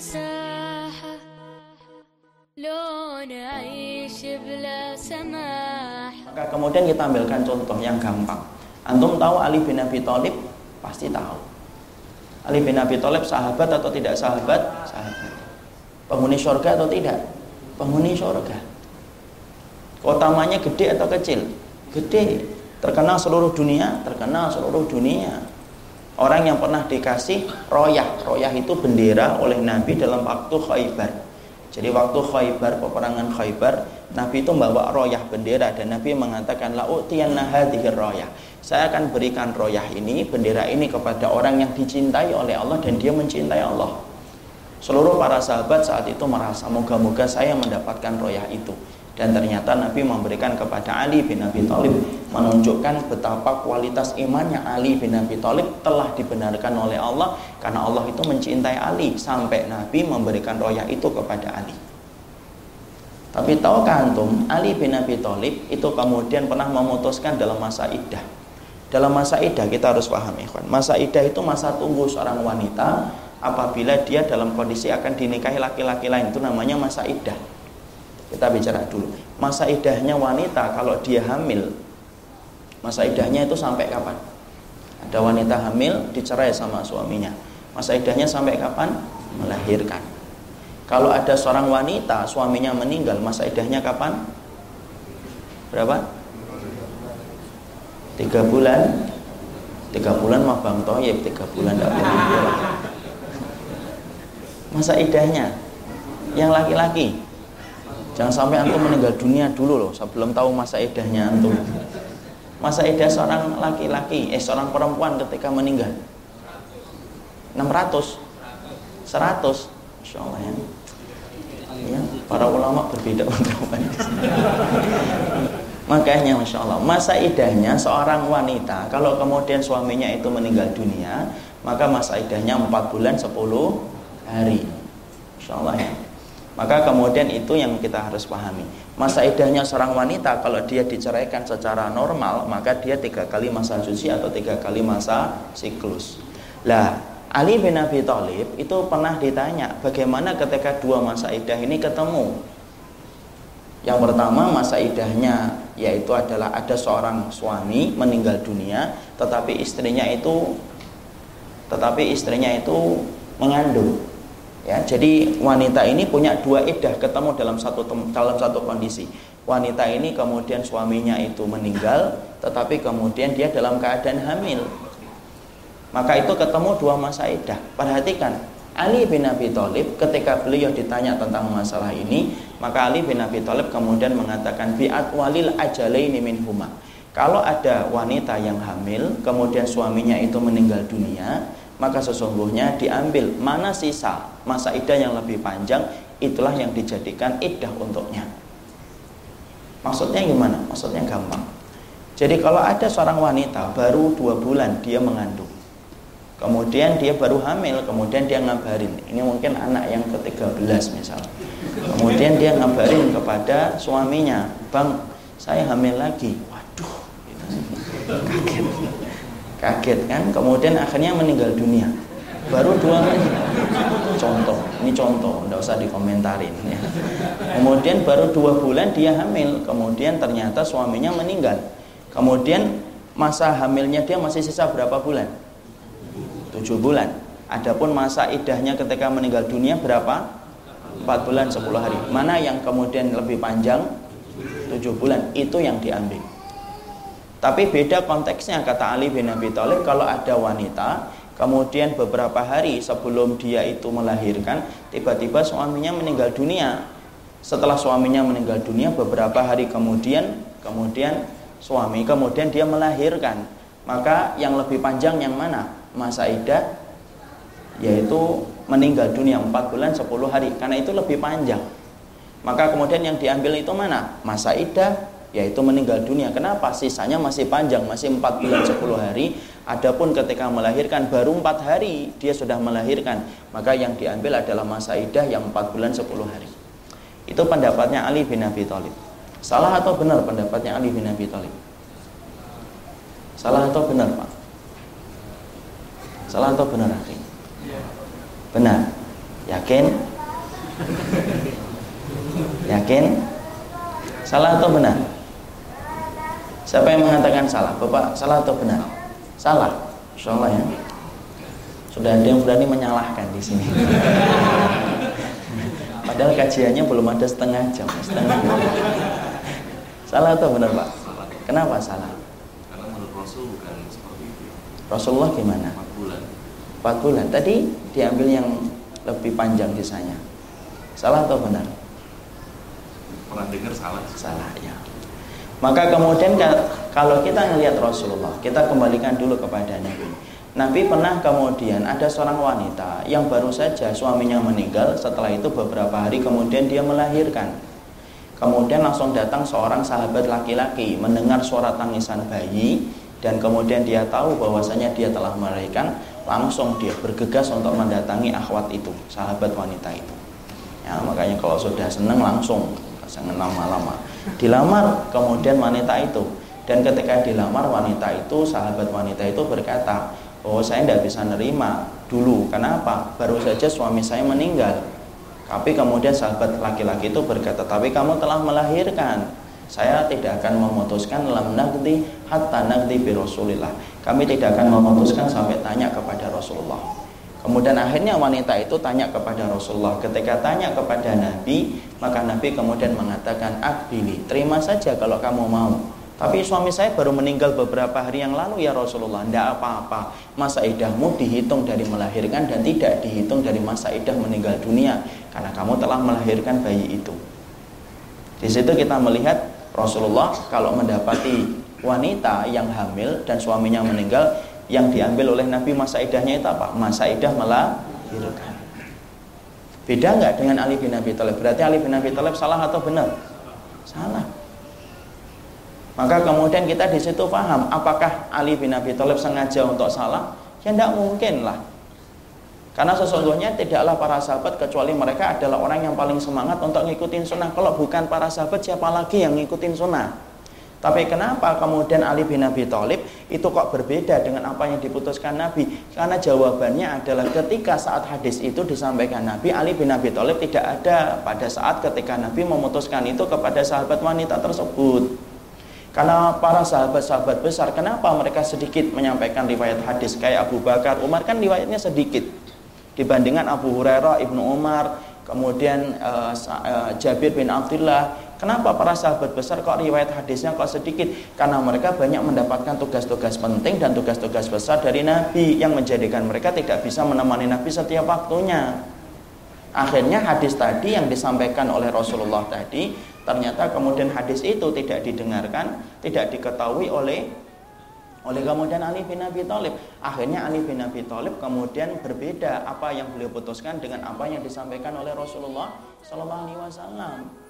مساحة لو نعيش بلا سماح Maka kemudian kita ambilkan contoh yang gampang. Antum tahu Ali bin Abi Thalib? Pasti tahu. Ali bin Abi Thalib sahabat atau tidak sahabat? Sahabat. Penghuni surga atau tidak? Penghuni surga. Keutamanya gede atau kecil? Gede. Terkenal seluruh dunia, terkenal seluruh dunia. Orang yang pernah dikasih royah. Royah itu bendera oleh Nabi dalam waktu Khaybar. Jadi waktu Khaybar, peperangan Khaybar, Nabi itu membawa royah bendera dan Nabi mengatakan la royah. Saya akan berikan royah ini, bendera ini kepada orang yang dicintai oleh Allah dan dia mencintai Allah. Seluruh para sahabat saat itu merasa moga-moga saya mendapatkan royah itu. Dan ternyata Nabi memberikan kepada Ali bin Abi Thalib menunjukkan betapa kualitas imannya Ali bin Abi Thalib telah dibenarkan oleh Allah karena Allah itu mencintai Ali sampai Nabi memberikan royah itu kepada Ali. Tapi tahukah antum Ali bin Abi Thalib itu kemudian pernah memutuskan dalam masa iddah. Dalam masa iddah kita harus paham ikhwan. Masa iddah itu masa tunggu seorang wanita apabila dia dalam kondisi akan dinikahi laki-laki lain itu namanya masa iddah. Kita bicara dulu. Masa idahnya wanita kalau dia hamil, masa idahnya itu sampai kapan? Ada wanita hamil dicerai sama suaminya. Masa idahnya sampai kapan? Melahirkan. Kalau ada seorang wanita suaminya meninggal, masa idahnya kapan? Berapa? Tiga bulan. Tiga bulan mah bang Toyib, tiga bulan tidak boleh Masa idahnya yang laki-laki Jangan sampai antum meninggal dunia dulu loh sebelum tahu masa idahnya antum. Masa idah seorang laki-laki, eh seorang perempuan ketika meninggal. 600 100 Insya Allah ya. ya para ulama berbeda pendapat. Makanya Masya Allah masa idahnya seorang wanita kalau kemudian suaminya itu meninggal dunia maka masa idahnya 4 bulan 10 hari. Insya Allah ya maka kemudian itu yang kita harus pahami. Masa idahnya seorang wanita kalau dia diceraikan secara normal, maka dia tiga kali masa suci atau tiga kali masa siklus. Lah, Ali bin Abi Thalib itu pernah ditanya bagaimana ketika dua masa idah ini ketemu. Yang pertama masa idahnya yaitu adalah ada seorang suami meninggal dunia, tetapi istrinya itu tetapi istrinya itu mengandung Ya, jadi wanita ini punya dua idah ketemu dalam satu dalam satu kondisi. Wanita ini kemudian suaminya itu meninggal, tetapi kemudian dia dalam keadaan hamil. Maka itu ketemu dua masa idah. Perhatikan, Ali bin Abi Thalib ketika beliau ditanya tentang masalah ini, maka Ali bin Abi Thalib kemudian mengatakan bi'at walil ajalaini min huma. Kalau ada wanita yang hamil, kemudian suaminya itu meninggal dunia, maka sesungguhnya diambil mana sisa masa idah yang lebih panjang itulah yang dijadikan idah untuknya. Maksudnya gimana? maksudnya gampang. Jadi kalau ada seorang wanita baru dua bulan dia mengandung kemudian dia baru hamil kemudian dia ngabarin ini mungkin anak yang ke-13 misal. Kemudian dia ngabarin kepada suaminya bang saya hamil lagi. Waduh kaget kaget kan? Kemudian akhirnya meninggal dunia. Baru dua contoh. Ini contoh tidak usah dikomentarin ya. kemudian baru dua bulan dia hamil. Kemudian ternyata suaminya meninggal. Kemudian masa hamilnya dia masih sisa berapa bulan? Tujuh bulan. Adapun masa idahnya ketika meninggal dunia berapa? Empat bulan sepuluh hari. Mana yang kemudian lebih panjang? Tujuh bulan. Itu yang diambil tapi beda konteksnya kata Ali bin Abi Thalib kalau ada wanita kemudian beberapa hari sebelum dia itu melahirkan tiba-tiba suaminya meninggal dunia. Setelah suaminya meninggal dunia beberapa hari kemudian kemudian suami kemudian dia melahirkan. Maka yang lebih panjang yang mana? Masa idah yaitu meninggal dunia 4 bulan 10 hari karena itu lebih panjang. Maka kemudian yang diambil itu mana? Masa idah yaitu meninggal dunia. Kenapa? Sisanya masih panjang, masih 4 bulan 10 hari. Adapun ketika melahirkan baru 4 hari dia sudah melahirkan, maka yang diambil adalah masa idah yang 4 bulan 10 hari. Itu pendapatnya Ali bin Abi Thalib. Salah atau benar pendapatnya Ali bin Abi Thalib? Salah atau benar, Pak? Salah atau benar, Akhi? Benar. Yakin? Yakin? Salah atau benar? Siapa yang mengatakan salah? Bapak, salah atau benar? Salah. Insya Allah ya. Sudah ada yang berani menyalahkan di sini. Padahal kajiannya belum ada setengah jam, setengah jam. Salah atau benar Pak? Salah. Kenapa salah? Karena menurut Rasul bukan seperti itu. Rasulullah gimana? 4 bulan. 4 bulan. Tadi diambil yang lebih panjang kisahnya. Salah atau benar? Pernah dengar salah? Salah ya. Maka kemudian ka- kalau kita melihat Rasulullah, kita kembalikan dulu kepada Nabi. Nabi pernah kemudian ada seorang wanita yang baru saja suaminya meninggal, setelah itu beberapa hari kemudian dia melahirkan. Kemudian langsung datang seorang sahabat laki-laki mendengar suara tangisan bayi dan kemudian dia tahu bahwasanya dia telah melahirkan, langsung dia bergegas untuk mendatangi akhwat itu, sahabat wanita itu. Ya, makanya kalau sudah senang langsung, jangan lama-lama. Dilamar kemudian wanita itu dan ketika dilamar wanita itu, sahabat wanita itu berkata, "Oh, saya tidak bisa nerima dulu. Kenapa? Baru saja suami saya meninggal." Tapi kemudian sahabat laki-laki itu berkata, "Tapi kamu telah melahirkan. Saya tidak akan memutuskan lam nagdi hatta nagdi bi Rasulillah. Kami tidak akan memutuskan sampai tanya kepada Rasulullah." Kemudian akhirnya wanita itu tanya kepada Rasulullah. Ketika tanya kepada Nabi, maka Nabi kemudian mengatakan, "Akbili, terima saja kalau kamu mau." Tapi suami saya baru meninggal beberapa hari yang lalu ya Rasulullah. Tidak apa-apa. Masa idahmu dihitung dari melahirkan dan tidak dihitung dari masa idah meninggal dunia. Karena kamu telah melahirkan bayi itu. Di situ kita melihat Rasulullah kalau mendapati wanita yang hamil dan suaminya meninggal, yang diambil oleh Nabi masa idahnya itu apa? Masa idah melahirkan. Beda nggak dengan Ali bin Abi Thalib? Berarti Ali bin Abi Thalib salah atau benar? Salah. Maka kemudian kita di situ paham apakah Ali bin Abi Thalib sengaja untuk salah? Ya tidak mungkin lah. Karena sesungguhnya tidaklah para sahabat kecuali mereka adalah orang yang paling semangat untuk ngikutin sunnah. Kalau bukan para sahabat siapa lagi yang ngikutin sunnah? Tapi kenapa kemudian Ali bin Abi Thalib itu kok berbeda dengan apa yang diputuskan Nabi? Karena jawabannya adalah ketika saat hadis itu disampaikan Nabi, Ali bin Abi Thalib tidak ada pada saat ketika Nabi memutuskan itu kepada sahabat wanita tersebut. Karena para sahabat-sahabat besar, kenapa mereka sedikit menyampaikan riwayat hadis kayak Abu Bakar, Umar kan riwayatnya sedikit dibandingkan Abu Hurairah, Ibnu Umar, kemudian uh, uh, Jabir bin Abdullah. Kenapa para sahabat besar kok riwayat hadisnya kok sedikit? Karena mereka banyak mendapatkan tugas-tugas penting dan tugas-tugas besar dari Nabi yang menjadikan mereka tidak bisa menemani Nabi setiap waktunya. Akhirnya hadis tadi yang disampaikan oleh Rasulullah tadi ternyata kemudian hadis itu tidak didengarkan, tidak diketahui oleh oleh kemudian Ali bin Abi Thalib. Akhirnya Ali bin Abi Thalib kemudian berbeda apa yang beliau putuskan dengan apa yang disampaikan oleh Rasulullah Shallallahu Alaihi Wasallam.